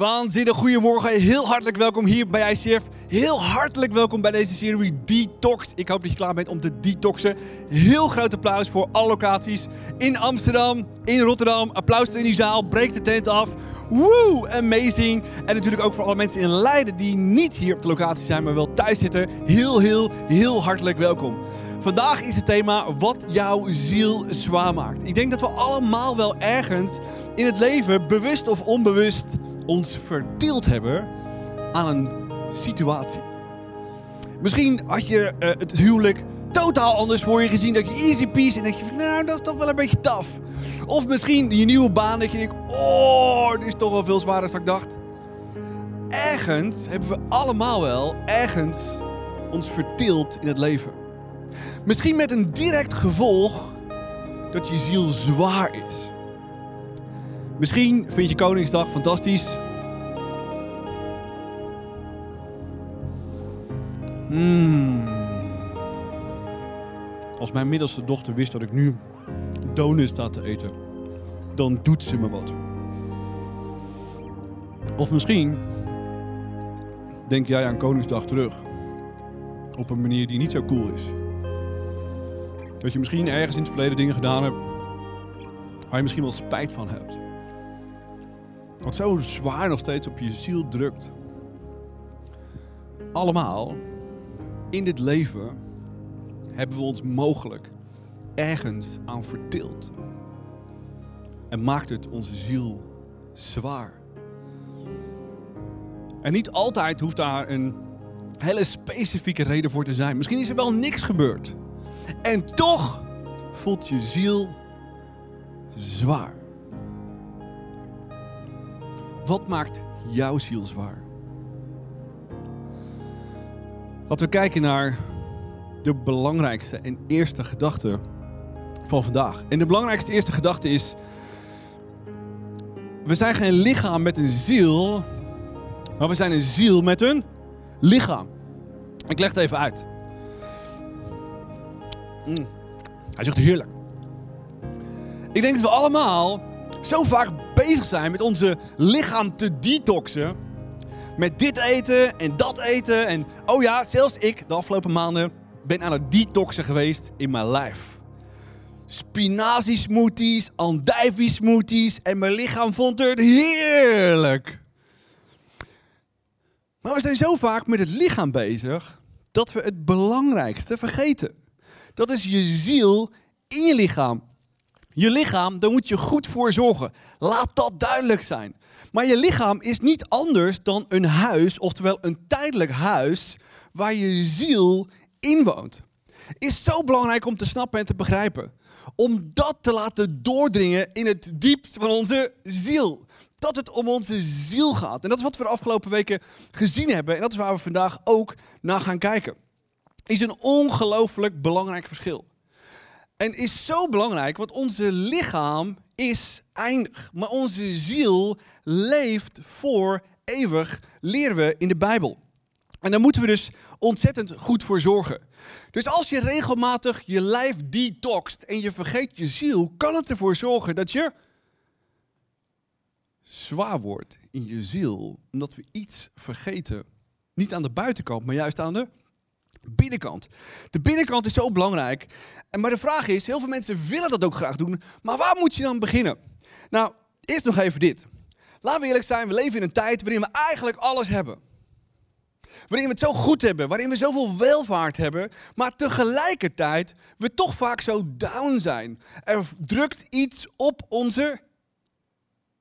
Waanzinnig goedemorgen, heel hartelijk welkom hier bij ICF. Heel hartelijk welkom bij deze serie Detox. Ik hoop dat je klaar bent om te detoxen. Heel groot applaus voor alle locaties in Amsterdam, in Rotterdam. Applaus in die zaal, breek de tent af. Woe, amazing. En natuurlijk ook voor alle mensen in Leiden die niet hier op de locatie zijn, maar wel thuis zitten. Heel, heel, heel hartelijk welkom. Vandaag is het thema wat jouw ziel zwaar maakt. Ik denk dat we allemaal wel ergens in het leven, bewust of onbewust, ons verdeeld hebben aan een situatie. Misschien had je uh, het huwelijk totaal anders voor je gezien. Dat je easy peasy en denk je, nou, dat is toch wel een beetje taf. Of misschien je nieuwe baan dat je denkt, oh, dit is toch wel veel zwaarder dan ik dacht. Ergens hebben we allemaal wel ergens ons verdeeld in het leven. Misschien met een direct gevolg dat je ziel zwaar is. Misschien vind je Koningsdag fantastisch. Hmm. Als mijn middelste dochter wist dat ik nu donuts sta te eten, dan doet ze me wat. Of misschien denk jij aan Koningsdag terug. Op een manier die niet zo cool is. Dat je misschien ergens in het verleden dingen gedaan hebt waar je misschien wel spijt van hebt. Wat zo zwaar nog steeds op je ziel drukt. Allemaal in dit leven hebben we ons mogelijk ergens aan verdeeld. En maakt het onze ziel zwaar. En niet altijd hoeft daar een hele specifieke reden voor te zijn. Misschien is er wel niks gebeurd. En toch voelt je ziel zwaar. Wat maakt jouw ziel zwaar? Laten we kijken naar de belangrijkste en eerste gedachte van vandaag. En de belangrijkste eerste gedachte is: we zijn geen lichaam met een ziel, maar we zijn een ziel met een lichaam. Ik leg het even uit. Mm. Hij zegt heerlijk. Ik denk dat we allemaal zo vaak bezig zijn met onze lichaam te detoxen. Met dit eten en dat eten. En oh ja, zelfs ik de afgelopen maanden ben aan het detoxen geweest in mijn lijf. Spinazie smoothies, andijvie smoothies en mijn lichaam vond het heerlijk. Maar we zijn zo vaak met het lichaam bezig dat we het belangrijkste vergeten. Dat is je ziel in je lichaam. Je lichaam, daar moet je goed voor zorgen. Laat dat duidelijk zijn. Maar je lichaam is niet anders dan een huis, oftewel een tijdelijk huis, waar je ziel in woont. Is zo belangrijk om te snappen en te begrijpen. Om dat te laten doordringen in het diepst van onze ziel. Dat het om onze ziel gaat. En dat is wat we de afgelopen weken gezien hebben. En dat is waar we vandaag ook naar gaan kijken. Is een ongelooflijk belangrijk verschil. En is zo belangrijk, want onze lichaam is eindig. Maar onze ziel leeft voor eeuwig, leren we in de Bijbel. En daar moeten we dus ontzettend goed voor zorgen. Dus als je regelmatig je lijf detoxt en je vergeet je ziel, kan het ervoor zorgen dat je zwaar wordt in je ziel, omdat we iets vergeten. Niet aan de buitenkant, maar juist aan de binnenkant. De binnenkant is zo belangrijk. En maar de vraag is, heel veel mensen willen dat ook graag doen, maar waar moet je dan beginnen? Nou, eerst nog even dit. Laten we eerlijk zijn, we leven in een tijd waarin we eigenlijk alles hebben. Waarin we het zo goed hebben, waarin we zoveel welvaart hebben, maar tegelijkertijd we toch vaak zo down zijn. Er drukt iets op onze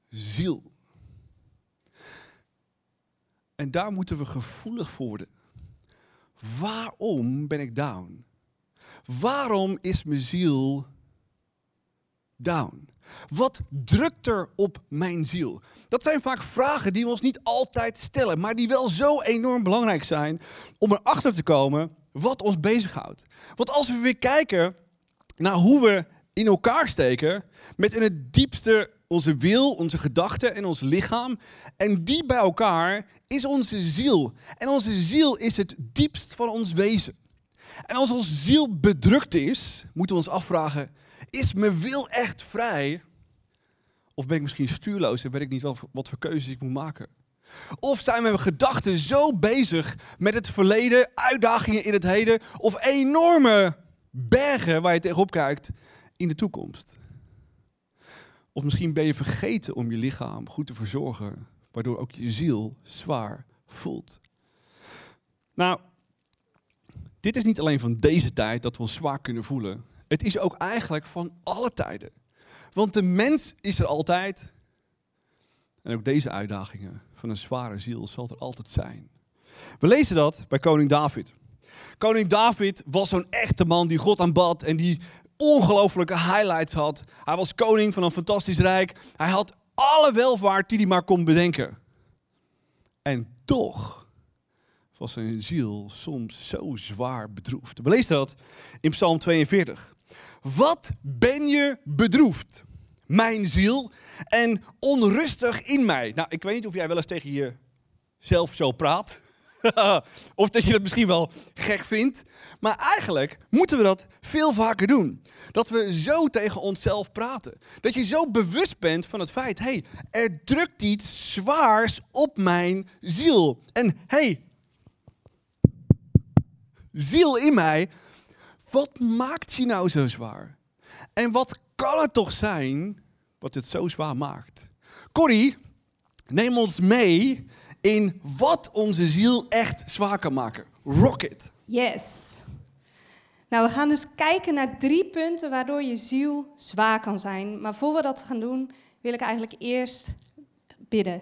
ziel. En daar moeten we gevoelig voor worden. Waarom ben ik down? Waarom is mijn ziel down? Wat drukt er op mijn ziel? Dat zijn vaak vragen die we ons niet altijd stellen, maar die wel zo enorm belangrijk zijn om erachter te komen wat ons bezighoudt. Want als we weer kijken naar hoe we in elkaar steken, met in het diepste onze wil, onze gedachten en ons lichaam, en die bij elkaar is onze ziel. En onze ziel is het diepst van ons wezen. En als onze ziel bedrukt is, moeten we ons afvragen: is mijn wil echt vrij? Of ben ik misschien stuurloos en weet ik niet wat voor keuzes ik moet maken? Of zijn we gedachten zo bezig met het verleden, uitdagingen in het heden of enorme bergen waar je tegenop kijkt in de toekomst? Of misschien ben je vergeten om je lichaam goed te verzorgen, waardoor ook je ziel zwaar voelt. Nou, dit is niet alleen van deze tijd dat we ons zwaar kunnen voelen. Het is ook eigenlijk van alle tijden. Want de mens is er altijd. En ook deze uitdagingen van een zware ziel zal er altijd zijn. We lezen dat bij koning David. Koning David was zo'n echte man die God aanbad en die ongelofelijke highlights had. Hij was koning van een fantastisch rijk. Hij had alle welvaart die hij maar kon bedenken. En toch was zijn ziel soms zo zwaar bedroefd. We lezen dat in Psalm 42. Wat ben je bedroefd, mijn ziel, en onrustig in mij. Nou, ik weet niet of jij wel eens tegen jezelf zo praat. of dat je het misschien wel gek vindt. Maar eigenlijk moeten we dat veel vaker doen. Dat we zo tegen onszelf praten. Dat je zo bewust bent van het feit: hé, hey, er drukt iets zwaars op mijn ziel. En hé, hey, ziel in mij, wat maakt je nou zo zwaar? En wat kan het toch zijn wat het zo zwaar maakt? Corrie, neem ons mee in wat onze ziel echt zwaar kan maken. Rocket. Yes. Nou, we gaan dus kijken naar drie punten waardoor je ziel zwaar kan zijn. Maar voor we dat gaan doen, wil ik eigenlijk eerst bidden.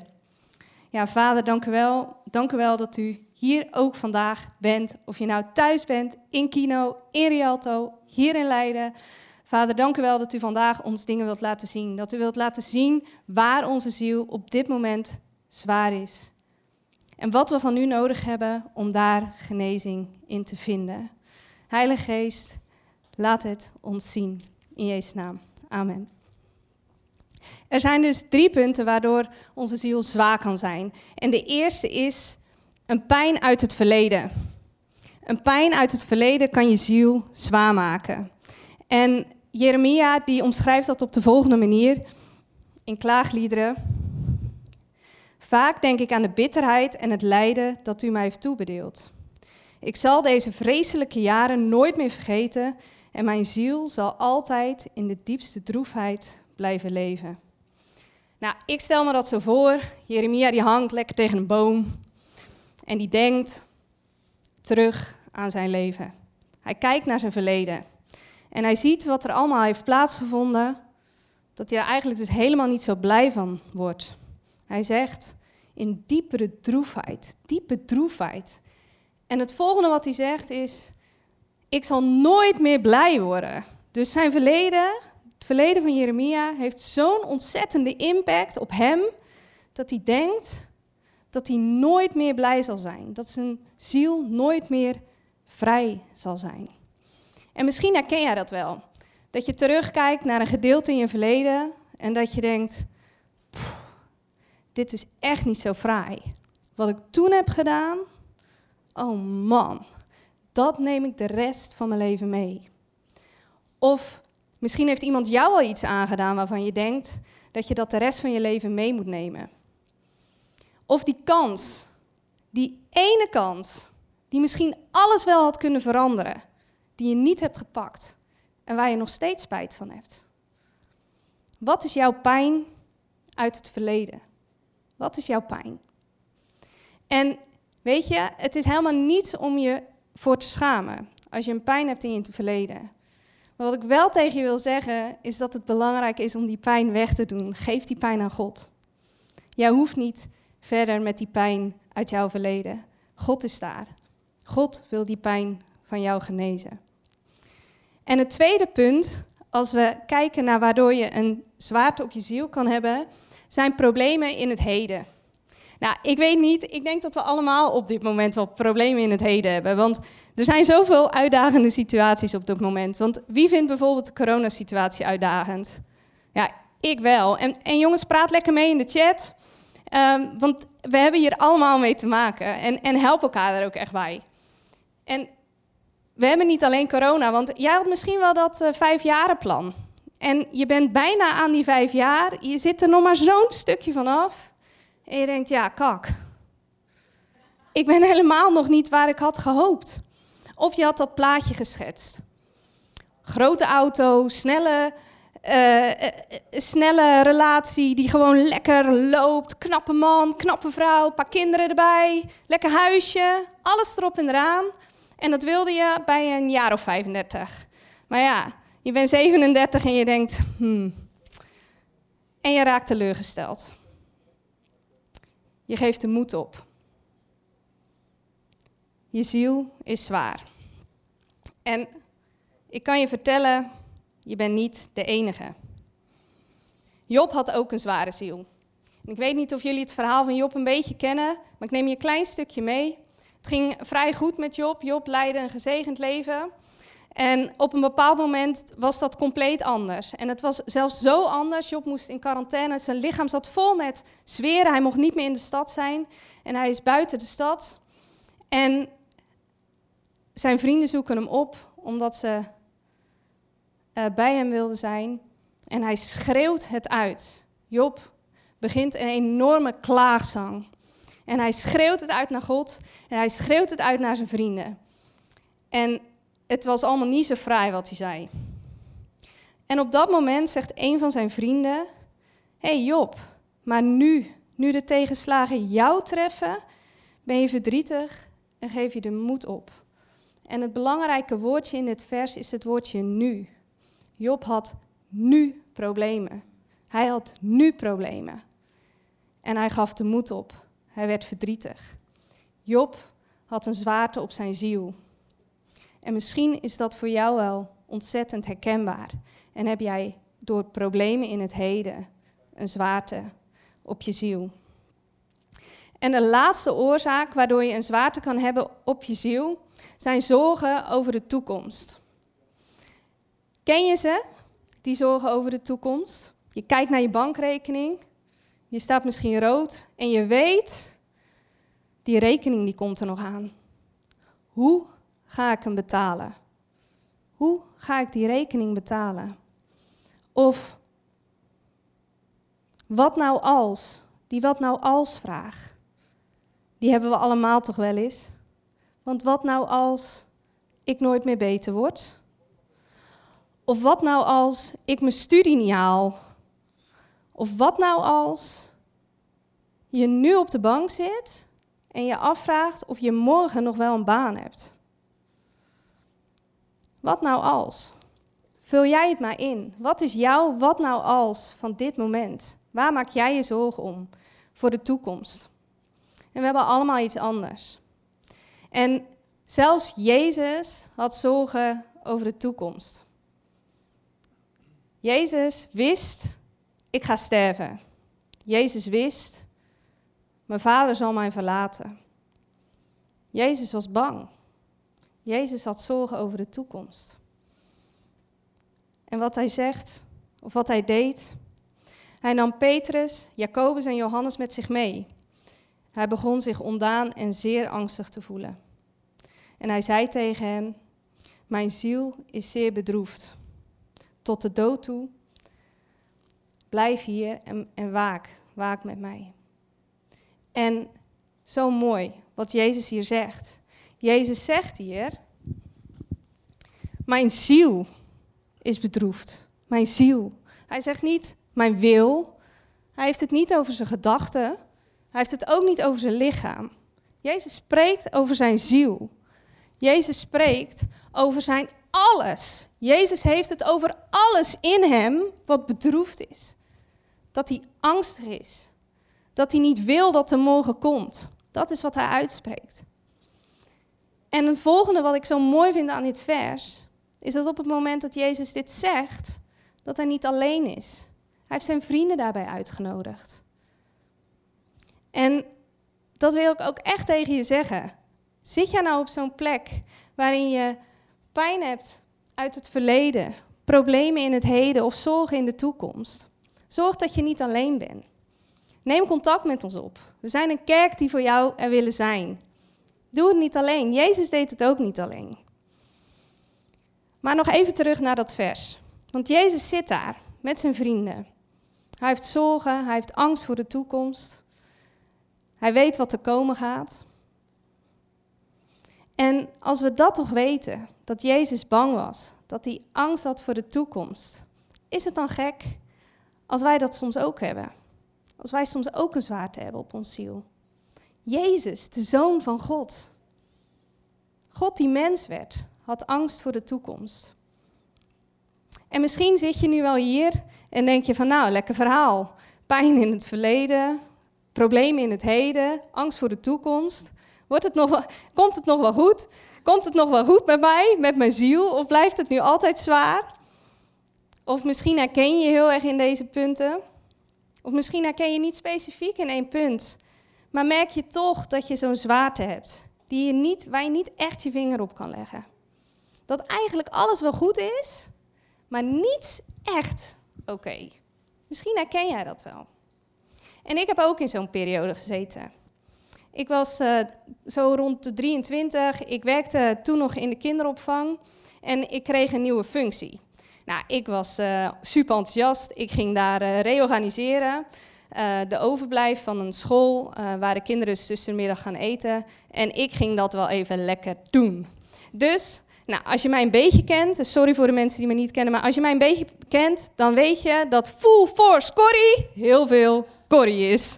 Ja, Vader, dank u wel. Dank u wel dat u hier ook vandaag bent. Of je nou thuis bent, in Kino, in Rialto, hier in Leiden. Vader, dank u wel dat u vandaag ons dingen wilt laten zien. Dat u wilt laten zien waar onze ziel op dit moment zwaar is. En wat we van u nodig hebben om daar genezing in te vinden. Heilige Geest, laat het ons zien. In Jezus' naam. Amen. Er zijn dus drie punten waardoor onze ziel zwaar kan zijn. En de eerste is een pijn uit het verleden. Een pijn uit het verleden kan je ziel zwaar maken. En Jeremia die omschrijft dat op de volgende manier in klaagliederen. Vaak denk ik aan de bitterheid en het lijden dat u mij heeft toebedeeld. Ik zal deze vreselijke jaren nooit meer vergeten en mijn ziel zal altijd in de diepste droefheid blijven leven. Nou, ik stel me dat zo voor. Jeremia die hangt lekker tegen een boom en die denkt terug aan zijn leven. Hij kijkt naar zijn verleden en hij ziet wat er allemaal heeft plaatsgevonden, dat hij er eigenlijk dus helemaal niet zo blij van wordt. Hij zegt, in diepere droefheid, diepe droefheid. En het volgende wat hij zegt is, ik zal nooit meer blij worden. Dus zijn verleden, het verleden van Jeremia, heeft zo'n ontzettende impact op hem, dat hij denkt dat hij nooit meer blij zal zijn. Dat zijn ziel nooit meer vrij zal zijn. En misschien herken jij dat wel. Dat je terugkijkt naar een gedeelte in je verleden en dat je denkt, dit is echt niet zo fraai. Wat ik toen heb gedaan, oh man, dat neem ik de rest van mijn leven mee. Of misschien heeft iemand jou al iets aangedaan waarvan je denkt dat je dat de rest van je leven mee moet nemen. Of die kans, die ene kans, die misschien alles wel had kunnen veranderen, die je niet hebt gepakt en waar je nog steeds spijt van hebt. Wat is jouw pijn uit het verleden? Wat is jouw pijn? En weet je, het is helemaal niets om je voor te schamen als je een pijn hebt in je verleden. Maar wat ik wel tegen je wil zeggen, is dat het belangrijk is om die pijn weg te doen. Geef die pijn aan God. Jij hoeft niet verder met die pijn uit jouw verleden. God is daar. God wil die pijn van jou genezen. En het tweede punt, als we kijken naar waardoor je een zwaarte op je ziel kan hebben, zijn problemen in het heden. Nou, ik weet niet, ik denk dat we allemaal op dit moment wel problemen in het heden hebben. Want er zijn zoveel uitdagende situaties op dit moment. Want wie vindt bijvoorbeeld de coronasituatie uitdagend? Ja, ik wel. En, en jongens, praat lekker mee in de chat. Um, want we hebben hier allemaal mee te maken. En, en help elkaar er ook echt bij. En we hebben niet alleen corona, want jij had misschien wel dat uh, vijfjarenplan. En je bent bijna aan die vijf jaar, je zit er nog maar zo'n stukje van af. En je denkt, ja, kak, ik ben helemaal nog niet waar ik had gehoopt. Of je had dat plaatje geschetst. Grote auto, snelle, uh, snelle relatie die gewoon lekker loopt. Knappe man, knappe vrouw, paar kinderen erbij, lekker huisje, alles erop en eraan. En dat wilde je bij een jaar of 35. Maar ja, je bent 37 en je denkt, hmm. En je raakt teleurgesteld. Je geeft de moed op. Je ziel is zwaar. En ik kan je vertellen, je bent niet de enige. Job had ook een zware ziel. En ik weet niet of jullie het verhaal van Job een beetje kennen, maar ik neem je een klein stukje mee. Het ging vrij goed met Job. Job leidde een gezegend leven. En op een bepaald moment was dat compleet anders. En het was zelfs zo anders. Job moest in quarantaine. Zijn lichaam zat vol met zweren. Hij mocht niet meer in de stad zijn. En hij is buiten de stad. En zijn vrienden zoeken hem op omdat ze uh, bij hem wilden zijn. En hij schreeuwt het uit. Job begint een enorme klaagzang. En hij schreeuwt het uit naar God. En hij schreeuwt het uit naar zijn vrienden. En het was allemaal niet zo fraai wat hij zei. En op dat moment zegt een van zijn vrienden: Hé hey Job, maar nu, nu de tegenslagen jou treffen, ben je verdrietig en geef je de moed op. En het belangrijke woordje in dit vers is het woordje nu. Job had nu problemen. Hij had nu problemen. En hij gaf de moed op. Hij werd verdrietig. Job had een zwaarte op zijn ziel. En misschien is dat voor jou wel ontzettend herkenbaar. En heb jij door problemen in het heden een zwaarte op je ziel. En de laatste oorzaak waardoor je een zwaarte kan hebben op je ziel, zijn zorgen over de toekomst. Ken je ze, die zorgen over de toekomst? Je kijkt naar je bankrekening, je staat misschien rood en je weet, die rekening die komt er nog aan. Hoe ga ik hem betalen? Hoe ga ik die rekening betalen? Of wat nou als? Die wat nou als vraag. Die hebben we allemaal toch wel eens. Want wat nou als ik nooit meer beter word? Of wat nou als ik mijn studie niet haal? Of wat nou als je nu op de bank zit en je afvraagt of je morgen nog wel een baan hebt? Wat nou als? Vul jij het maar in. Wat is jouw wat nou als van dit moment? Waar maak jij je zorgen om voor de toekomst? En we hebben allemaal iets anders. En zelfs Jezus had zorgen over de toekomst. Jezus wist, ik ga sterven. Jezus wist, mijn vader zal mij verlaten. Jezus was bang. Jezus had zorgen over de toekomst. En wat hij zegt, of wat hij deed, hij nam Petrus, Jacobus en Johannes met zich mee. Hij begon zich ondaan en zeer angstig te voelen. En hij zei tegen hen: Mijn ziel is zeer bedroefd, tot de dood toe. Blijf hier en, en waak, waak met mij. En zo mooi wat Jezus hier zegt. Jezus zegt hier: Mijn ziel is bedroefd. Mijn ziel. Hij zegt niet mijn wil. Hij heeft het niet over zijn gedachten. Hij heeft het ook niet over zijn lichaam. Jezus spreekt over zijn ziel. Jezus spreekt over zijn alles. Jezus heeft het over alles in hem wat bedroefd is. Dat hij angstig is. Dat hij niet wil dat er morgen komt. Dat is wat hij uitspreekt. En het volgende wat ik zo mooi vind aan dit vers, is dat op het moment dat Jezus dit zegt, dat hij niet alleen is. Hij heeft zijn vrienden daarbij uitgenodigd. En dat wil ik ook echt tegen je zeggen. Zit jij nou op zo'n plek waarin je pijn hebt uit het verleden, problemen in het heden of zorgen in de toekomst? Zorg dat je niet alleen bent. Neem contact met ons op. We zijn een kerk die voor jou er willen zijn. Doe het niet alleen. Jezus deed het ook niet alleen. Maar nog even terug naar dat vers. Want Jezus zit daar met zijn vrienden. Hij heeft zorgen, hij heeft angst voor de toekomst. Hij weet wat er komen gaat. En als we dat toch weten, dat Jezus bang was, dat hij angst had voor de toekomst, is het dan gek als wij dat soms ook hebben? Als wij soms ook een zwaarte hebben op ons ziel? Jezus, de zoon van God. God die mens werd, had angst voor de toekomst. En misschien zit je nu wel hier en denk je van nou, lekker verhaal. Pijn in het verleden, problemen in het heden, angst voor de toekomst. Wordt het nog, komt het nog wel goed? Komt het nog wel goed met mij, met mijn ziel? Of blijft het nu altijd zwaar? Of misschien herken je heel erg in deze punten. Of misschien herken je niet specifiek in één punt. Maar merk je toch dat je zo'n zwaarte hebt, die je niet, waar je niet echt je vinger op kan leggen. Dat eigenlijk alles wel goed is, maar niets echt oké. Misschien herken jij dat wel. En ik heb ook in zo'n periode gezeten. Ik was uh, zo rond de 23. Ik werkte toen nog in de kinderopvang en ik kreeg een nieuwe functie. Nou, ik was uh, super enthousiast. Ik ging daar uh, reorganiseren. de overblijf van een school waar de kinderen dus tussen gaan eten. En ik ging dat wel even lekker doen. Dus nou, als je mij een beetje kent, dus sorry voor de mensen die me niet kennen, maar als je mij een beetje kent, dan weet je dat full force Corrie heel veel Corrie is.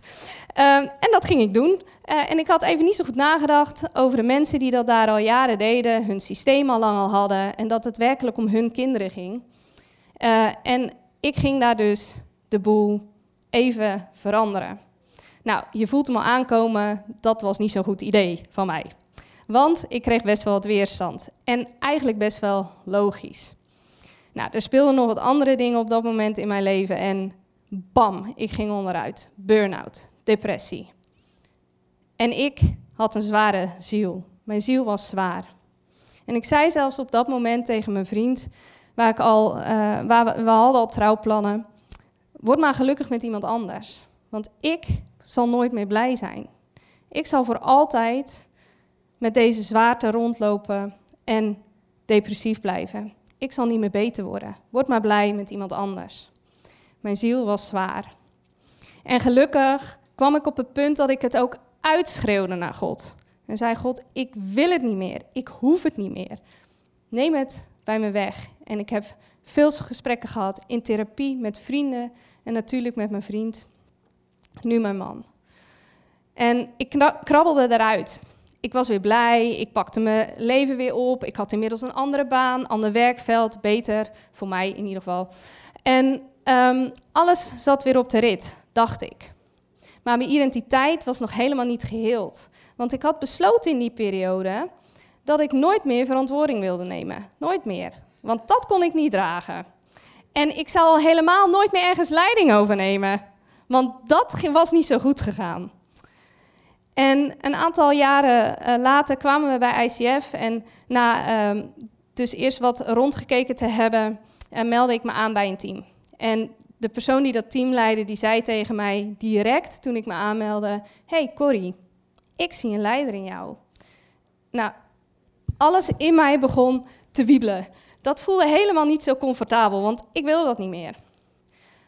Um, en dat ging ik doen. Uh, en ik had even niet zo goed nagedacht over de mensen die dat daar al jaren deden, hun systeem al lang al hadden en dat het werkelijk om hun kinderen ging. Uh, en ik ging daar dus de boel even veranderen. Nou, je voelt hem al aankomen, dat was niet zo'n goed idee van mij. Want ik kreeg best wel wat weerstand. En eigenlijk best wel logisch. Nou, er speelden nog wat andere dingen op dat moment in mijn leven. En bam, ik ging onderuit. Burn-out, depressie. En ik had een zware ziel. Mijn ziel was zwaar. En ik zei zelfs op dat moment tegen mijn vriend, waar ik al, uh, waar we, we hadden al trouwplannen, word maar gelukkig met iemand anders. Want ik zal nooit meer blij zijn. Ik zal voor altijd met deze zwaarte rondlopen en depressief blijven. Ik zal niet meer beter worden. Word maar blij met iemand anders. Mijn ziel was zwaar. En gelukkig kwam ik op het punt dat ik het ook uitschreeuwde naar God. En zei: God, ik wil het niet meer. Ik hoef het niet meer. Neem het bij me weg. En ik heb veel gesprekken gehad in therapie met vrienden en natuurlijk met mijn vriend, nu mijn man. En ik krabbelde eruit ik was weer blij, ik pakte mijn leven weer op. Ik had inmiddels een andere baan, ander werkveld, beter, voor mij in ieder geval. En um, alles zat weer op de rit, dacht ik. Maar mijn identiteit was nog helemaal niet geheeld. Want ik had besloten in die periode dat ik nooit meer verantwoording wilde nemen. Nooit meer. Want dat kon ik niet dragen. En ik zou al helemaal nooit meer ergens leiding overnemen. Want dat was niet zo goed gegaan. En een aantal jaren uh, later kwamen we bij ICF en na uh, dus eerst wat rondgekeken te hebben, uh, meldde ik me aan bij een team. En de persoon die dat team leidde, die zei tegen mij direct toen ik me aanmeldde, hey Corrie, ik zie een leider in jou. Nou, alles in mij begon te wiebelen. Dat voelde helemaal niet zo comfortabel, want ik wilde dat niet meer.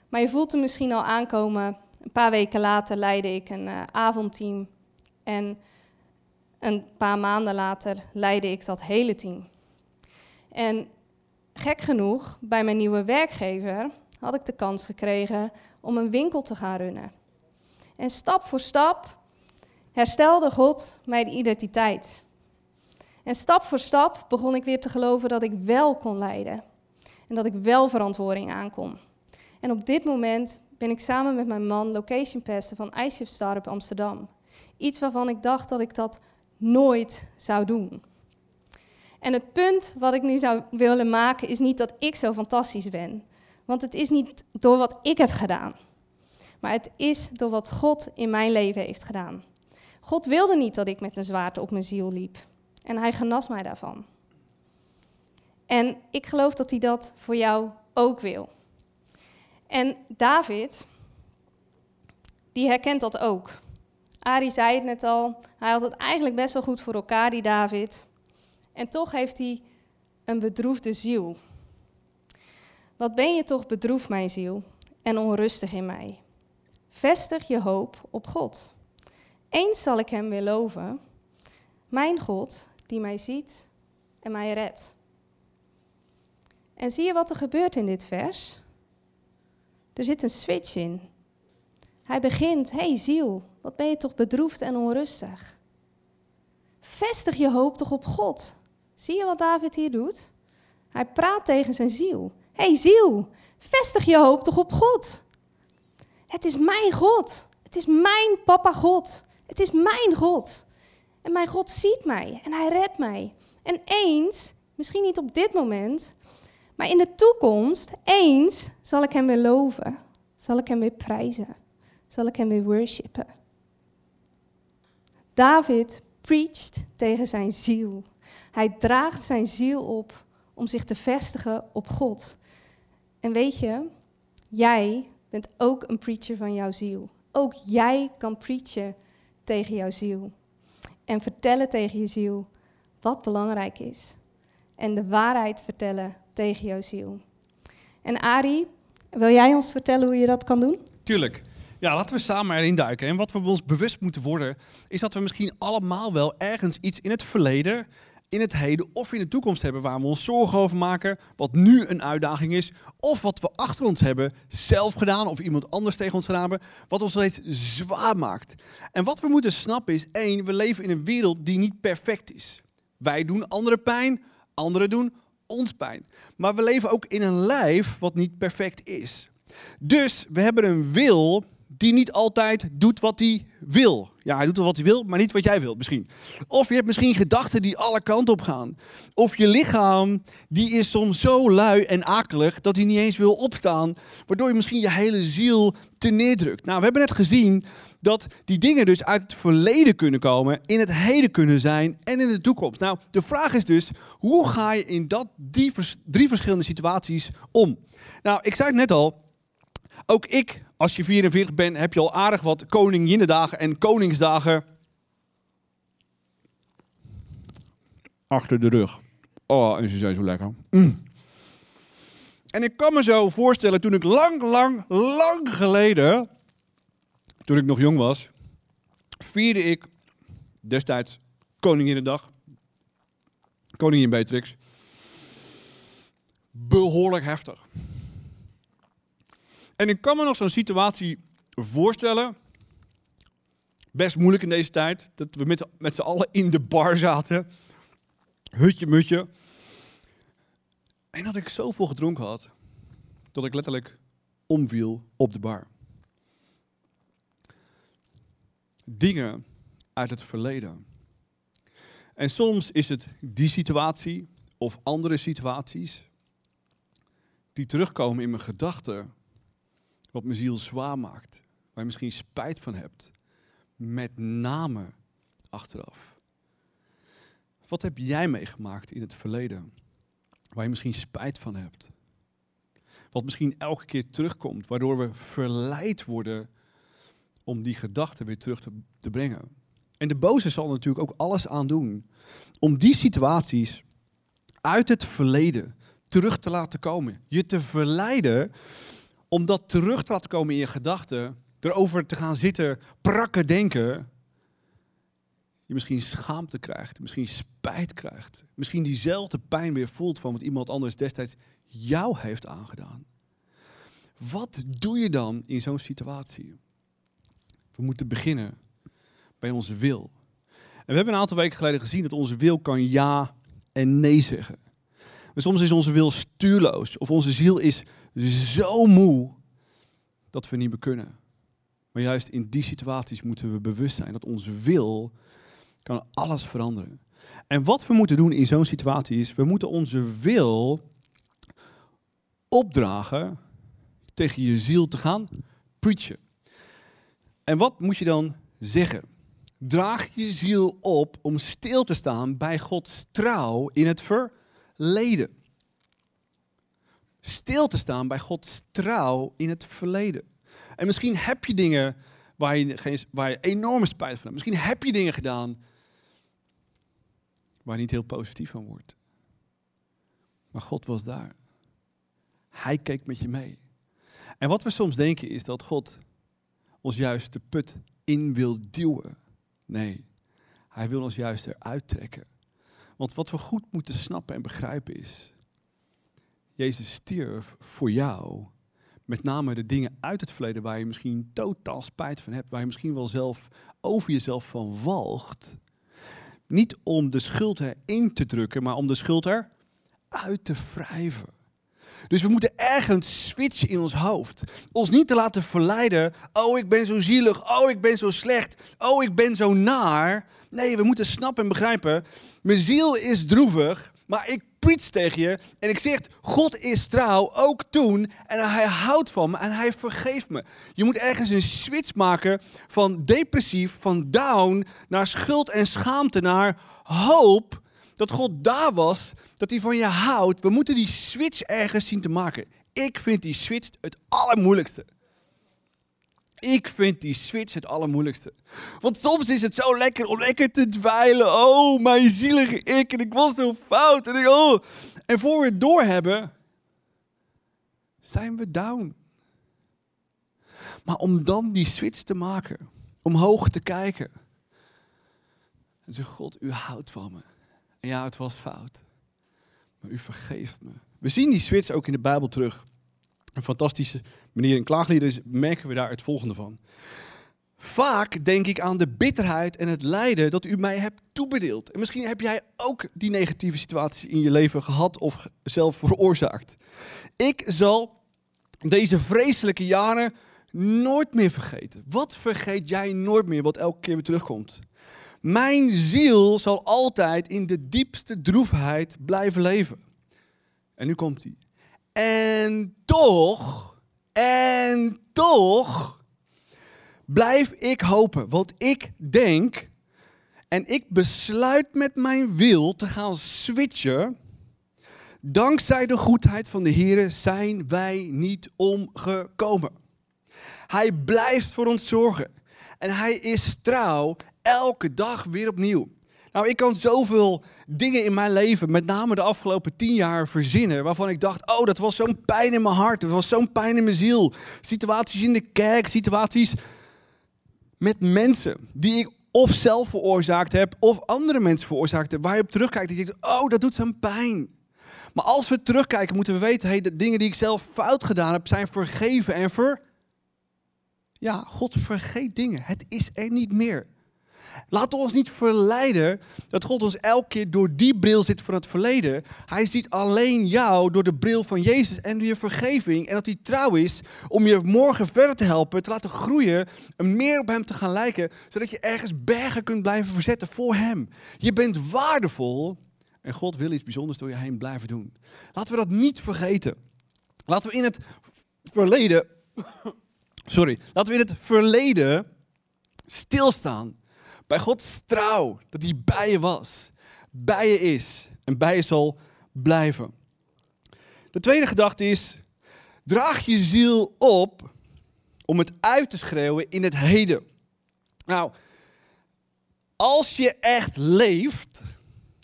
Maar je voelt hem misschien al aankomen. Een paar weken later leidde ik een uh, avondteam en een paar maanden later leidde ik dat hele team. En gek genoeg, bij mijn nieuwe werkgever had ik de kans gekregen om een winkel te gaan runnen. En stap voor stap herstelde God mijn identiteit. En stap voor stap begon ik weer te geloven dat ik wel kon leiden. En dat ik wel verantwoording aankom. En op dit moment ben ik samen met mijn man location pastor van ICF Startup Amsterdam. Iets waarvan ik dacht dat ik dat nooit zou doen. En het punt wat ik nu zou willen maken is niet dat ik zo fantastisch ben. Want het is niet door wat ik heb gedaan. Maar het is door wat God in mijn leven heeft gedaan. God wilde niet dat ik met een zwaarte op mijn ziel liep. En hij genas mij daarvan. En ik geloof dat hij dat voor jou ook wil. En David, die herkent dat ook. Ari zei het net al, hij had het eigenlijk best wel goed voor elkaar, die David. En toch heeft hij een bedroefde ziel. Wat ben je toch bedroefd, mijn ziel, en onrustig in mij? Vestig je hoop op God. Eens zal ik hem weer loven. Mijn God, die mij ziet en mij redt. En zie je wat er gebeurt in dit vers? Er zit een switch in. Hij begint, hey ziel, wat ben je toch bedroefd en onrustig? Vestig je hoop toch op God. Zie je wat David hier doet? Hij praat tegen zijn ziel. Hey ziel, vestig je hoop toch op God. Het is mijn God. Het is mijn papa God. Het is mijn God. En mijn God ziet mij en hij redt mij. En eens, misschien niet op dit moment, maar in de toekomst, eens zal ik hem weer loven. Zal ik hem weer prijzen. Zal ik hem weer worshipen. David preacht tegen zijn ziel. Hij draagt zijn ziel op om zich te vestigen op God. En weet je, jij bent ook een preacher van jouw ziel. Ook jij kan preachen tegen jouw ziel. En vertellen tegen je ziel wat belangrijk is. En de waarheid vertellen tegen jouw ziel. En Ari, wil jij ons vertellen hoe je dat kan doen? Tuurlijk. Ja, laten we samen erin duiken. En wat we ons bewust moeten worden, is dat we misschien allemaal wel ergens iets in het verleden, in het heden of in de toekomst hebben waar we ons zorgen over maken, wat nu een uitdaging is, of wat we achter ons hebben zelf gedaan of iemand anders tegen ons gedaan hebben, wat ons steeds zwaar maakt. En wat we moeten snappen is, één, we leven in een wereld die niet perfect is. Wij doen anderen pijn, anderen doen ons pijn. Maar we leven ook in een lijf wat niet perfect is. Dus we hebben een wil die niet altijd doet wat hij wil. Ja, hij doet wel wat hij wil, maar niet wat jij wilt misschien. Of je hebt misschien gedachten die alle kanten op gaan. Of je lichaam, die is soms zo lui en akelig dat hij niet eens wil opstaan. Waardoor je misschien je hele ziel te neerdrukt. Nou, we hebben net gezien dat die dingen dus uit het verleden kunnen komen, in het heden kunnen zijn en in de toekomst. Nou, de vraag is dus, hoe ga je in dat, die drie verschillende situaties om? Nou, ik zei het net al, ook ik, als je 44 bent, heb je al aardig wat koninginnedagen en koningsdagen achter de rug. Oh, en ze zijn zo lekker. Mm. En ik kan me zo voorstellen, toen ik lang, lang, lang geleden, toen ik nog jong was, vierde ik destijds Koninginnedag. Koningin Beatrix. Behoorlijk heftig. En ik kan me nog zo'n situatie voorstellen. Best moeilijk in deze tijd. Dat we met, met z'n allen in de bar zaten. Hutje mutje. En dat ik zoveel gedronken had. Dat ik letterlijk omviel op de bar. Dingen uit het verleden. En soms is het die situatie of andere situaties die terugkomen in mijn gedachten wat mijn ziel zwaar maakt, waar je misschien spijt van hebt, met name achteraf. Wat heb jij meegemaakt in het verleden, waar je misschien spijt van hebt? Wat misschien elke keer terugkomt, waardoor we verleid worden om die gedachten weer terug te, te brengen. En de boze zal natuurlijk ook alles aan doen om die situaties uit het verleden terug te laten komen. Je te verleiden om dat terug te laten komen in je gedachten, erover te gaan zitten, prakken denken, je misschien schaamte krijgt, misschien spijt krijgt, misschien diezelfde pijn weer voelt van wat iemand anders destijds jou heeft aangedaan. Wat doe je dan in zo'n situatie? We moeten beginnen bij onze wil. En we hebben een aantal weken geleden gezien dat onze wil kan ja en nee zeggen. Maar soms is onze wil stuurloos of onze ziel is zo moe dat we niet meer kunnen. Maar juist in die situaties moeten we bewust zijn dat onze wil kan alles veranderen. En wat we moeten doen in zo'n situatie is, we moeten onze wil opdragen tegen je ziel te gaan preachen. En wat moet je dan zeggen? Draag je ziel op om stil te staan bij Gods trouw in het verleden stil te staan bij Gods trouw in het verleden. En misschien heb je dingen waar je, waar je enorme spijt van hebt. Misschien heb je dingen gedaan waar je niet heel positief van wordt. Maar God was daar. Hij keek met je mee. En wat we soms denken is dat God ons juist de put in wil duwen. Nee, hij wil ons juist eruit trekken. Want wat we goed moeten snappen en begrijpen is, Jezus stierf voor jou. Met name de dingen uit het verleden waar je misschien totaal spijt van hebt, waar je misschien wel zelf over jezelf van walgt. Niet om de schuld erin te drukken, maar om de schuld eruit te wrijven. Dus we moeten ergens switchen in ons hoofd. Ons niet te laten verleiden. Oh, ik ben zo zielig. Oh, ik ben zo slecht. Oh, ik ben zo naar. Nee, we moeten snappen en begrijpen. Mijn ziel is droevig, maar ik preach tegen je en ik zeg, God is trouw, ook toen. En hij houdt van me en hij vergeeft me. Je moet ergens een switch maken van depressief, van down, naar schuld en schaamte, naar hoop. Dat God daar was, dat hij van je houdt. We moeten die switch ergens zien te maken. Ik vind die switch het allermoeilijkste. Ik vind die switch het allermoeilijkste. Want soms is het zo lekker om lekker te dweilen. Oh, mijn zielige ik. En ik was zo fout. En, ik, oh. en voor we het doorhebben, zijn we down. Maar om dan die switch te maken, omhoog te kijken. En zeggen, God, u houdt van me. En ja, het was fout. Maar u vergeeft me. We zien die switch ook in de Bijbel terug. Een fantastische manier. In klaagliederen merken we daar het volgende van. Vaak denk ik aan de bitterheid en het lijden dat u mij hebt toebedeeld. En misschien heb jij ook die negatieve situatie in je leven gehad of zelf veroorzaakt. Ik zal deze vreselijke jaren nooit meer vergeten. Wat vergeet jij nooit meer wat elke keer weer terugkomt? Mijn ziel zal altijd in de diepste droefheid blijven leven. En nu komt hij. En toch, en toch blijf ik hopen. Want ik denk en ik besluit met mijn wil te gaan switchen. Dankzij de goedheid van de Heer zijn wij niet omgekomen. Hij blijft voor ons zorgen. En hij is trouw elke dag weer opnieuw. Nou, ik kan zoveel dingen in mijn leven, met name de afgelopen tien jaar, verzinnen. Waarvan ik dacht, oh, dat was zo'n pijn in mijn hart. Dat was zo'n pijn in mijn ziel. Situaties in de kerk, situaties met mensen die ik of zelf veroorzaakt heb, of andere mensen veroorzaakt heb. Waar je op terugkijkt en denkt, oh, dat doet zo'n pijn. Maar als we terugkijken, moeten we weten, hey, de dingen die ik zelf fout gedaan heb, zijn vergeven en ver... Ja, God vergeet dingen. Het is er niet meer. Laten we ons niet verleiden dat God ons elke keer door die bril zit van het verleden. Hij ziet alleen jou door de bril van Jezus en door je vergeving. En dat hij trouw is om je morgen verder te helpen, te laten groeien, en meer op hem te gaan lijken, zodat je ergens bergen kunt blijven verzetten voor hem. Je bent waardevol en God wil iets bijzonders door je heen blijven doen. Laten we dat niet vergeten. Laten we in het verleden, sorry, laten we in het verleden stilstaan bij Gods trouw, dat hij bij je was, bij je is en bij je zal blijven. De tweede gedachte is, draag je ziel op om het uit te schreeuwen in het heden. Nou, als je echt leeft,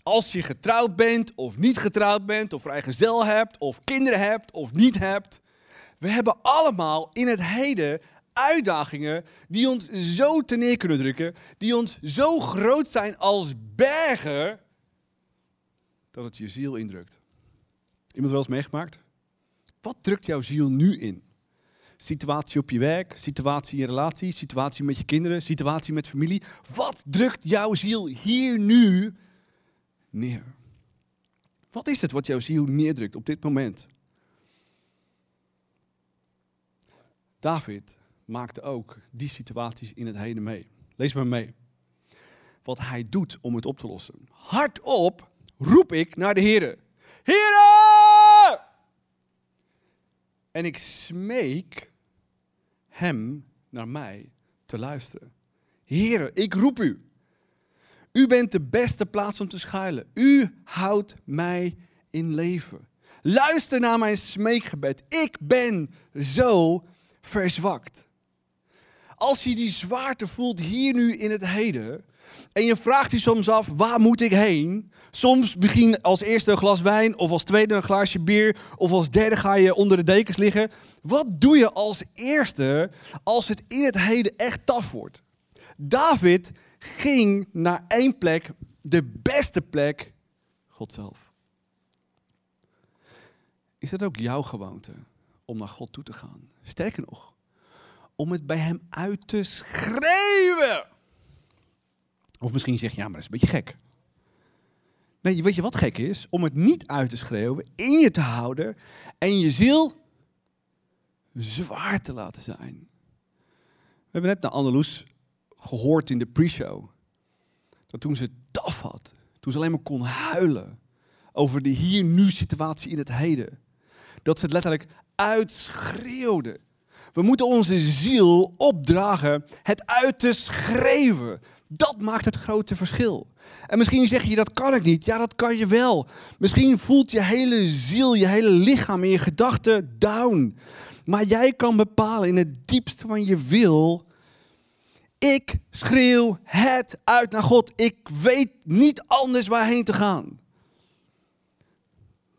als je getrouwd bent of niet getrouwd bent, of vrijgezel hebt, of kinderen hebt of niet hebt, we hebben allemaal in het heden uitdagingen die ons zo te neer kunnen drukken, die ons zo groot zijn als bergen, dat het je ziel indrukt. Iemand wel eens meegemaakt? Wat drukt jouw ziel nu in? Situatie op je werk, situatie in relatie, situatie met je kinderen, situatie met familie. Wat drukt jouw ziel hier nu neer? Wat is het wat jouw ziel neerdrukt op dit moment? David maakte ook die situaties in het heden mee. Lees maar mee. Wat hij doet om het op te lossen. Hardop roep ik naar de Heer. Heere! En ik smeek hem naar mij te luisteren. Heere, ik roep u. U bent de beste plaats om te schuilen. U houdt mij in leven. Luister naar mijn smeekgebed. Ik ben zo verzwakt. Als je die zwaarte voelt hier nu in het heden. En je vraagt je soms af, waar moet ik heen? Soms begin als eerste een glas wijn, of als tweede een glaasje bier, of als derde ga je onder de dekens liggen. Wat doe je als eerste als het in het heden echt taf wordt? David ging naar één plek, de beste plek God zelf. Is dat ook jouw gewoonte om naar God toe te gaan? Sterker nog, om het bij Hem uit te schreeuwen. Of misschien zeg je, ja, maar dat is een beetje gek. Nee, weet je wat gek is? Om het niet uit te schreeuwen, in je te houden en je ziel zwaar te laten zijn. We hebben net naar Anneloes gehoord in de pre-show. Dat toen ze taf had, toen ze alleen maar kon huilen over de hier-nu situatie in het heden. Dat ze het letterlijk uitschreeuwde. We moeten onze ziel opdragen het uit te schreeuwen. Dat maakt het grote verschil. En misschien zeg je dat kan ik niet. Ja, dat kan je wel. Misschien voelt je hele ziel, je hele lichaam en je gedachten down. Maar jij kan bepalen in het diepste van je wil. Ik schreeuw het uit naar God. Ik weet niet anders waarheen te gaan.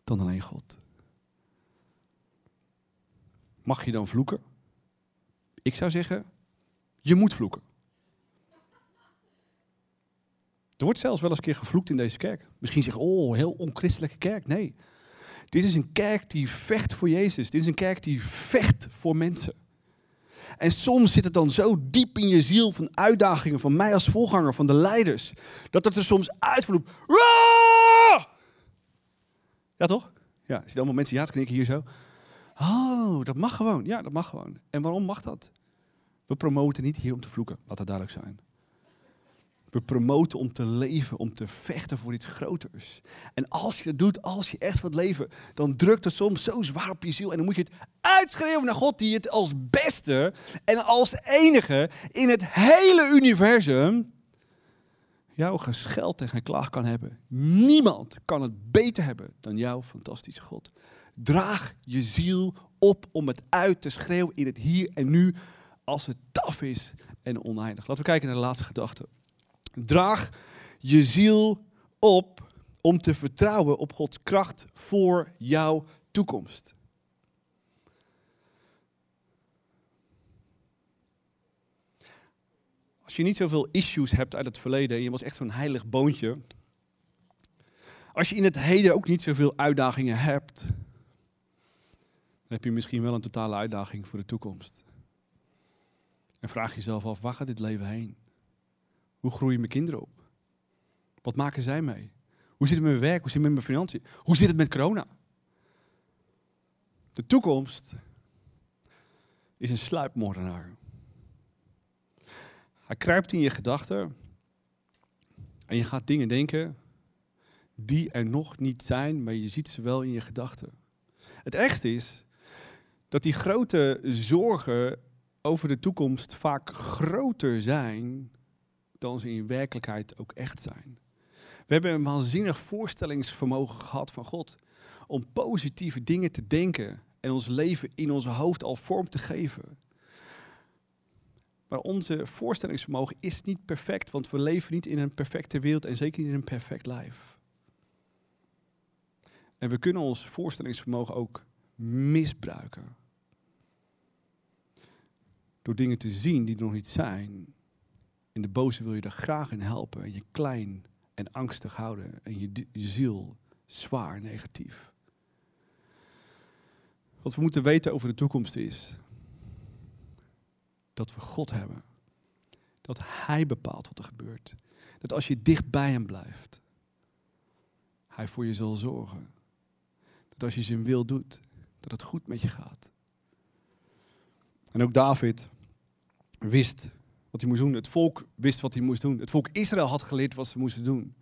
Dan alleen God. Mag je dan vloeken? Ik zou zeggen, je moet vloeken. Er wordt zelfs wel eens een keer gevloekt in deze kerk. Misschien zeg je, oh, heel onchristelijke kerk. Nee. Dit is een kerk die vecht voor Jezus. Dit is een kerk die vecht voor mensen. En soms zit het dan zo diep in je ziel van uitdagingen van mij als voorganger, van de leiders, dat het er soms uitvloept. Ja, toch? Ja, er zitten allemaal mensen ja te knikken hier zo. Oh, dat mag gewoon. Ja, dat mag gewoon. En waarom mag dat? We promoten niet hier om te vloeken, laat dat duidelijk zijn. We promoten om te leven, om te vechten voor iets groters. En als je dat doet, als je echt wilt leven, dan drukt het soms zo zwaar op je ziel. En dan moet je het uitschreeuwen naar God, die het als beste en als enige in het hele universum jouw gescheld en geklaag kan hebben. Niemand kan het beter hebben dan jouw fantastische God. Draag je ziel op om het uit te schreeuwen in het hier en nu als het taf is en oneindig. Laten we kijken naar de laatste gedachte. Draag je ziel op om te vertrouwen op Gods kracht voor jouw toekomst. Als je niet zoveel issues hebt uit het verleden en je was echt zo'n heilig boontje. Als je in het heden ook niet zoveel uitdagingen hebt, dan heb je misschien wel een totale uitdaging voor de toekomst. En vraag jezelf af, waar gaat dit leven heen? Hoe groeien mijn kinderen op? Wat maken zij mee? Hoe zit het met mijn werk? Hoe zit het met mijn financiën? Hoe zit het met corona? De toekomst is een sluipmoordenaar. Hij kruipt in je gedachten en je gaat dingen denken die er nog niet zijn, maar je ziet ze wel in je gedachten. Het ergste is dat die grote zorgen over de toekomst vaak groter zijn dan ze in werkelijkheid ook echt zijn. We hebben een waanzinnig voorstellingsvermogen gehad van God om positieve dingen te denken en ons leven in onze hoofd al vorm te geven. Maar onze voorstellingsvermogen is niet perfect, want we leven niet in een perfecte wereld en zeker niet in een perfect lijf. En we kunnen ons voorstellingsvermogen ook misbruiken. Door dingen te zien die er nog niet zijn. En de boze wil je er graag in helpen en je klein en angstig houden en je, je ziel zwaar negatief. Wat we moeten weten over de toekomst is dat we God hebben. Dat Hij bepaalt wat er gebeurt. Dat als je dicht bij Hem blijft, Hij voor je zal zorgen. Dat als je zijn wil doet, dat het goed met je gaat. En ook David wist wat hij moest doen. Het volk wist wat hij moest doen. Het volk Israël had geleerd wat ze moesten doen.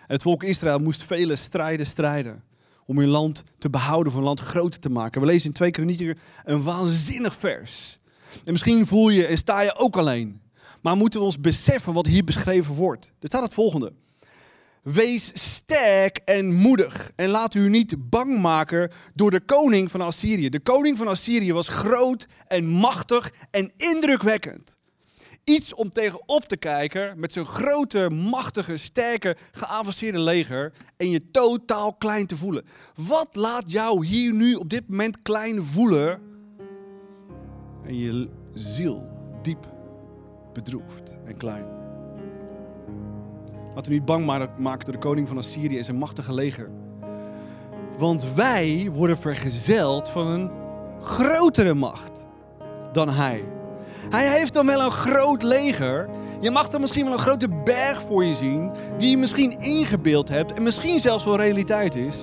En het volk Israël moest vele strijden strijden om hun land te behouden, voor een land groter te maken. We lezen in 2 Kronieken een waanzinnig vers. En misschien voel je en sta je ook alleen. Maar moeten we ons beseffen wat hier beschreven wordt. Er staat het volgende. Wees sterk en moedig en laat u niet bang maken door de koning van Assyrië. De koning van Assyrië was groot en machtig en indrukwekkend. Iets om tegenop te kijken met zo'n grote, machtige, sterke, geavanceerde leger en je totaal klein te voelen. Wat laat jou hier nu op dit moment klein voelen en je ziel diep bedroefd en klein? Laten we niet bang maken door de koning van Assyrië en zijn machtige leger. Want wij worden vergezeld van een grotere macht dan hij. Hij heeft dan wel een groot leger. Je mag dan misschien wel een grote berg voor je zien, die je misschien ingebeeld hebt en misschien zelfs wel realiteit is.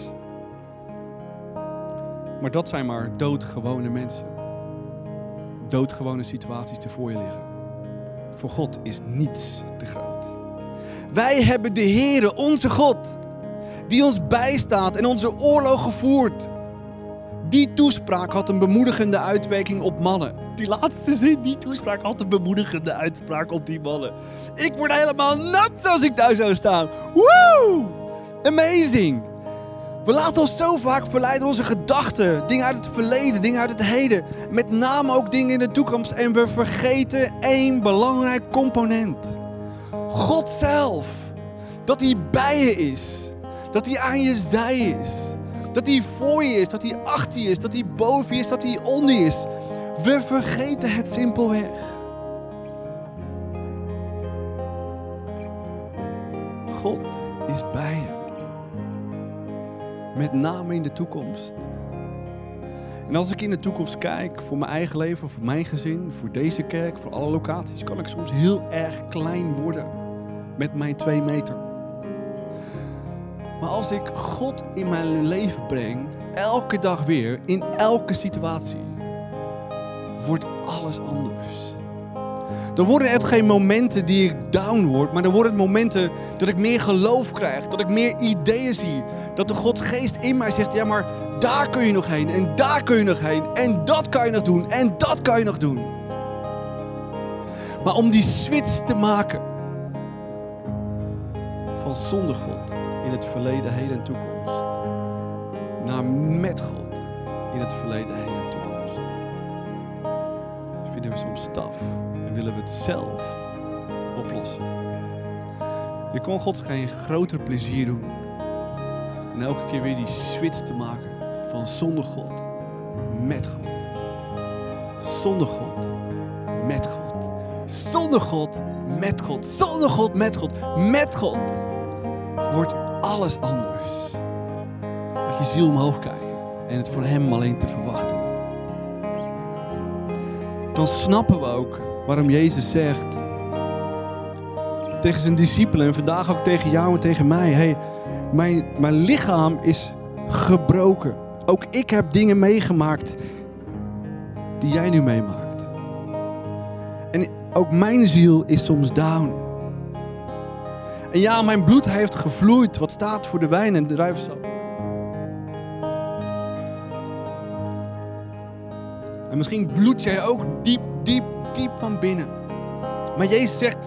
Maar dat zijn maar doodgewone mensen. Doodgewone situaties die voor je liggen. Voor God is niets te groot. Wij hebben de Heere, onze God, die ons bijstaat en onze oorlogen voert. Die toespraak had een bemoedigende uitwerking op mannen. Die laatste zin, die toespraak had een bemoedigende uitspraak op die mannen. Ik word helemaal nat als ik daar zou staan. Woo! Amazing! We laten ons zo vaak verleiden onze gedachten. Dingen uit het verleden, dingen uit het heden. Met name ook dingen in de toekomst. En we vergeten één belangrijk component. God zelf. Dat hij bij je is. Dat hij aan je zij is. Dat hij voor je is, dat hij achter je is, dat hij boven je is, dat hij onder je is. We vergeten het simpelweg. God is bij je. Met name in de toekomst. En als ik in de toekomst kijk voor mijn eigen leven, voor mijn gezin, voor deze kerk, voor alle locaties, kan ik soms heel erg klein worden met mijn twee meter. Maar als ik God in mijn leven breng, elke dag weer, in elke situatie, wordt alles anders. Dan worden het geen momenten die ik down word, maar dan worden het momenten dat ik meer geloof krijg, dat ik meer ideeën zie. Dat de Godsgeest in mij zegt, ja maar daar kun je nog heen en daar kun je nog heen en dat kan je nog doen en dat kan je nog doen. Maar om die switch te maken van zonder God in het verleden, heden en toekomst, naar met God in het verleden, heden en toekomst, vinden we soms staf en willen we het zelf oplossen. Je kon God geen groter plezier doen dan elke keer weer die switch te maken van zonder God met God. Zonder God met God. Zonder God met God. Zonder God met God. Met God wordt alles anders. Dat je ziel omhoog kijken en het voor Hem alleen te verwachten. Dan snappen we ook waarom Jezus zegt tegen zijn discipelen en vandaag ook tegen jou en tegen mij: hey, mijn, mijn lichaam is gebroken. Ook ik heb dingen meegemaakt die jij nu meemaakt. En ook mijn ziel is soms down. En ja, mijn bloed heeft gevloeid. Wat staat voor de wijn en de druivensap. En misschien bloed jij ook diep, diep, diep van binnen. Maar Jezus zegt,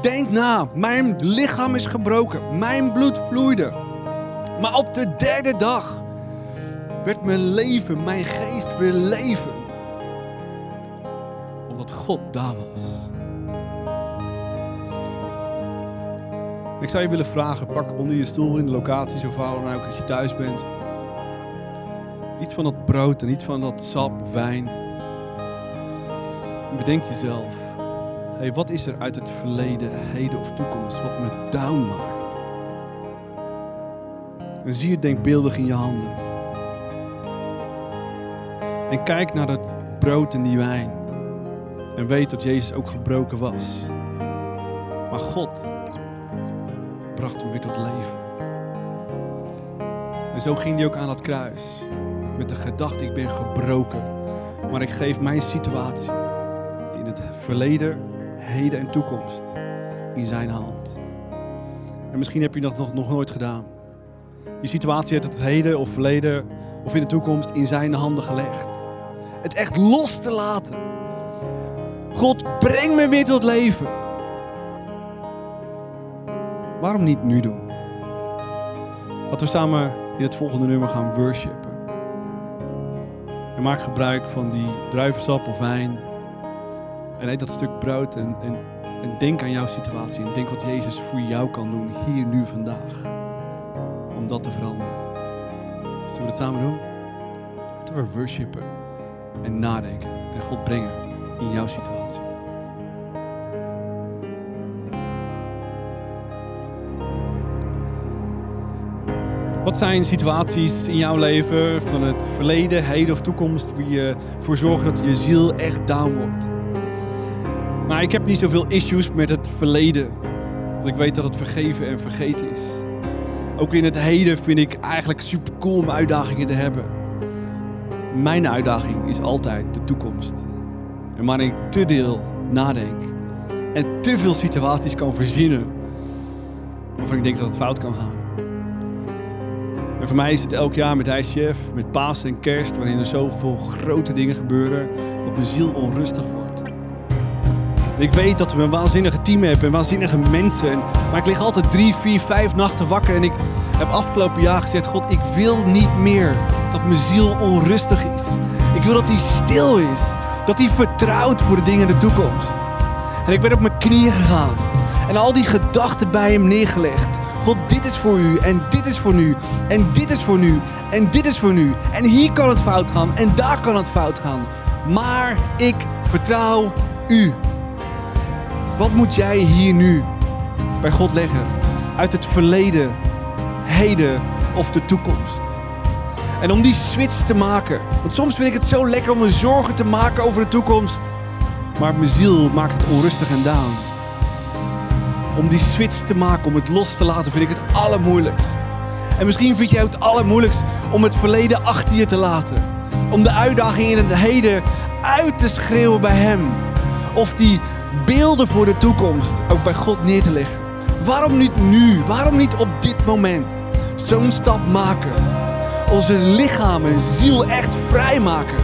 denk na. Mijn lichaam is gebroken. Mijn bloed vloeide. Maar op de derde dag werd mijn leven, mijn geest weer levend. Omdat God daar was. Ik zou je willen vragen, pak onder je stoel in de locatie, zo vaak dan ook dat je thuis bent. Iets van dat brood en iets van dat sap, wijn. En bedenk jezelf, hey, wat is er uit het verleden, heden of toekomst wat me down maakt? En zie het denkbeeldig in je handen. En kijk naar dat brood en die wijn. En weet dat Jezus ook gebroken was. Maar God bracht hem weer tot leven. En zo ging hij ook aan het kruis. Met de gedachte, ik ben gebroken. Maar ik geef mijn situatie in het verleden, heden en toekomst in zijn hand. En misschien heb je dat nog, nog nooit gedaan. Je situatie uit het heden of verleden of in de toekomst in zijn handen gelegd. Het echt los te laten. God, breng me weer tot leven. Waarom niet nu doen? Laten we samen in het volgende nummer gaan worshipen. En maak gebruik van die druivensap of wijn. En eet dat stuk brood en, en, en denk aan jouw situatie. En denk wat Jezus voor jou kan doen, hier, nu, vandaag. Om dat te veranderen. Zullen we het samen doen? Laten we worshipen en nadenken en God brengen in jouw situatie. Wat zijn situaties in jouw leven van het verleden, heden of toekomst die ervoor zorgen dat je ziel echt down wordt? Maar ik heb niet zoveel issues met het verleden. Want ik weet dat het vergeven en vergeten is. Ook in het heden vind ik eigenlijk super cool om uitdagingen te hebben. Mijn uitdaging is altijd de toekomst. En wanneer ik te deel nadenk en te veel situaties kan verzinnen waarvan ik denk dat het fout kan gaan. En voor mij is het elk jaar met ICF, met Paas en Kerst, waarin er zoveel grote dingen gebeuren, dat mijn ziel onrustig wordt. ik weet dat we een waanzinnige team hebben en waanzinnige mensen. Maar ik lig altijd drie, vier, vijf nachten wakker en ik heb afgelopen jaar gezegd, God, ik wil niet meer dat mijn ziel onrustig is. Ik wil dat hij stil is. Dat hij vertrouwt voor de dingen in de toekomst. En ik ben op mijn knieën gegaan. En al die gedachten bij hem neergelegd. God, dit is voor u en dit is voor nu en dit is voor nu en dit is voor nu. En hier kan het fout gaan en daar kan het fout gaan. Maar ik vertrouw u. Wat moet jij hier nu bij God leggen? Uit het verleden, heden of de toekomst? En om die switch te maken. Want soms vind ik het zo lekker om me zorgen te maken over de toekomst. Maar mijn ziel maakt het onrustig en down. Om die switch te maken, om het los te laten, vind ik het allermoeilijkst. En misschien vind jij het allermoeilijkst om het verleden achter je te laten. Om de uitdaging in het heden uit te schreeuwen bij Hem. Of die beelden voor de toekomst ook bij God neer te leggen. Waarom niet nu? Waarom niet op dit moment? Zo'n stap maken onze lichaam en ziel echt vrijmaken.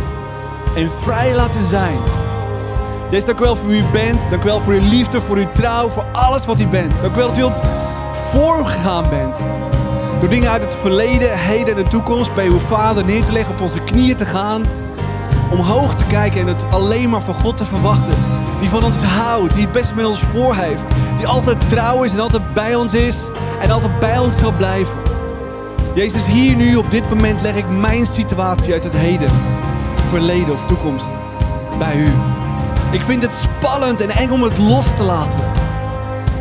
En vrij laten zijn. Jezus, dank u wel voor wie u bent. Dank u wel voor uw liefde, voor uw trouw, voor alles wat u bent. Dank u wel dat u ons voorgegaan bent. Door dingen uit het verleden, heden en de toekomst bij uw vader neer te leggen, op onze knieën te gaan. Omhoog te kijken en het alleen maar van God te verwachten. Die van ons houdt, die het best met ons voor heeft. Die altijd trouw is en altijd bij ons is en altijd bij ons zal blijven. Jezus, hier nu op dit moment leg ik mijn situatie uit het heden, verleden of toekomst bij u. Ik vind het spannend en eng om het los te laten.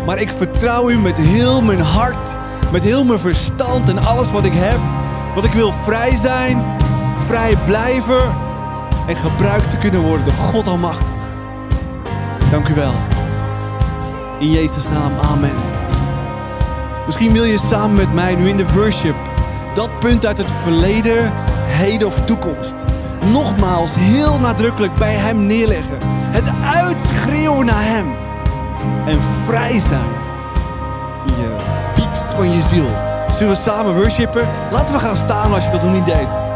Maar ik vertrouw u met heel mijn hart, met heel mijn verstand en alles wat ik heb. Want ik wil vrij zijn, vrij blijven en gebruikt te kunnen worden door God Almachtig. Dank u wel. In Jezus' naam, amen. Misschien wil je samen met mij nu in de worship dat punt uit het verleden, heden of toekomst. Nogmaals heel nadrukkelijk bij Hem neerleggen. Het uitschreeuwen naar Hem. En vrij zijn. In je diepst van je ziel. Zullen we samen worshipen? Laten we gaan staan als je dat nog niet deed.